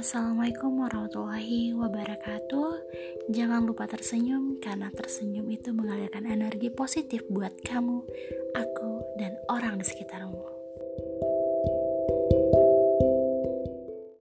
Assalamualaikum warahmatullahi wabarakatuh. Jangan lupa tersenyum, karena tersenyum itu mengalirkan energi positif buat kamu, aku, dan orang di sekitarmu.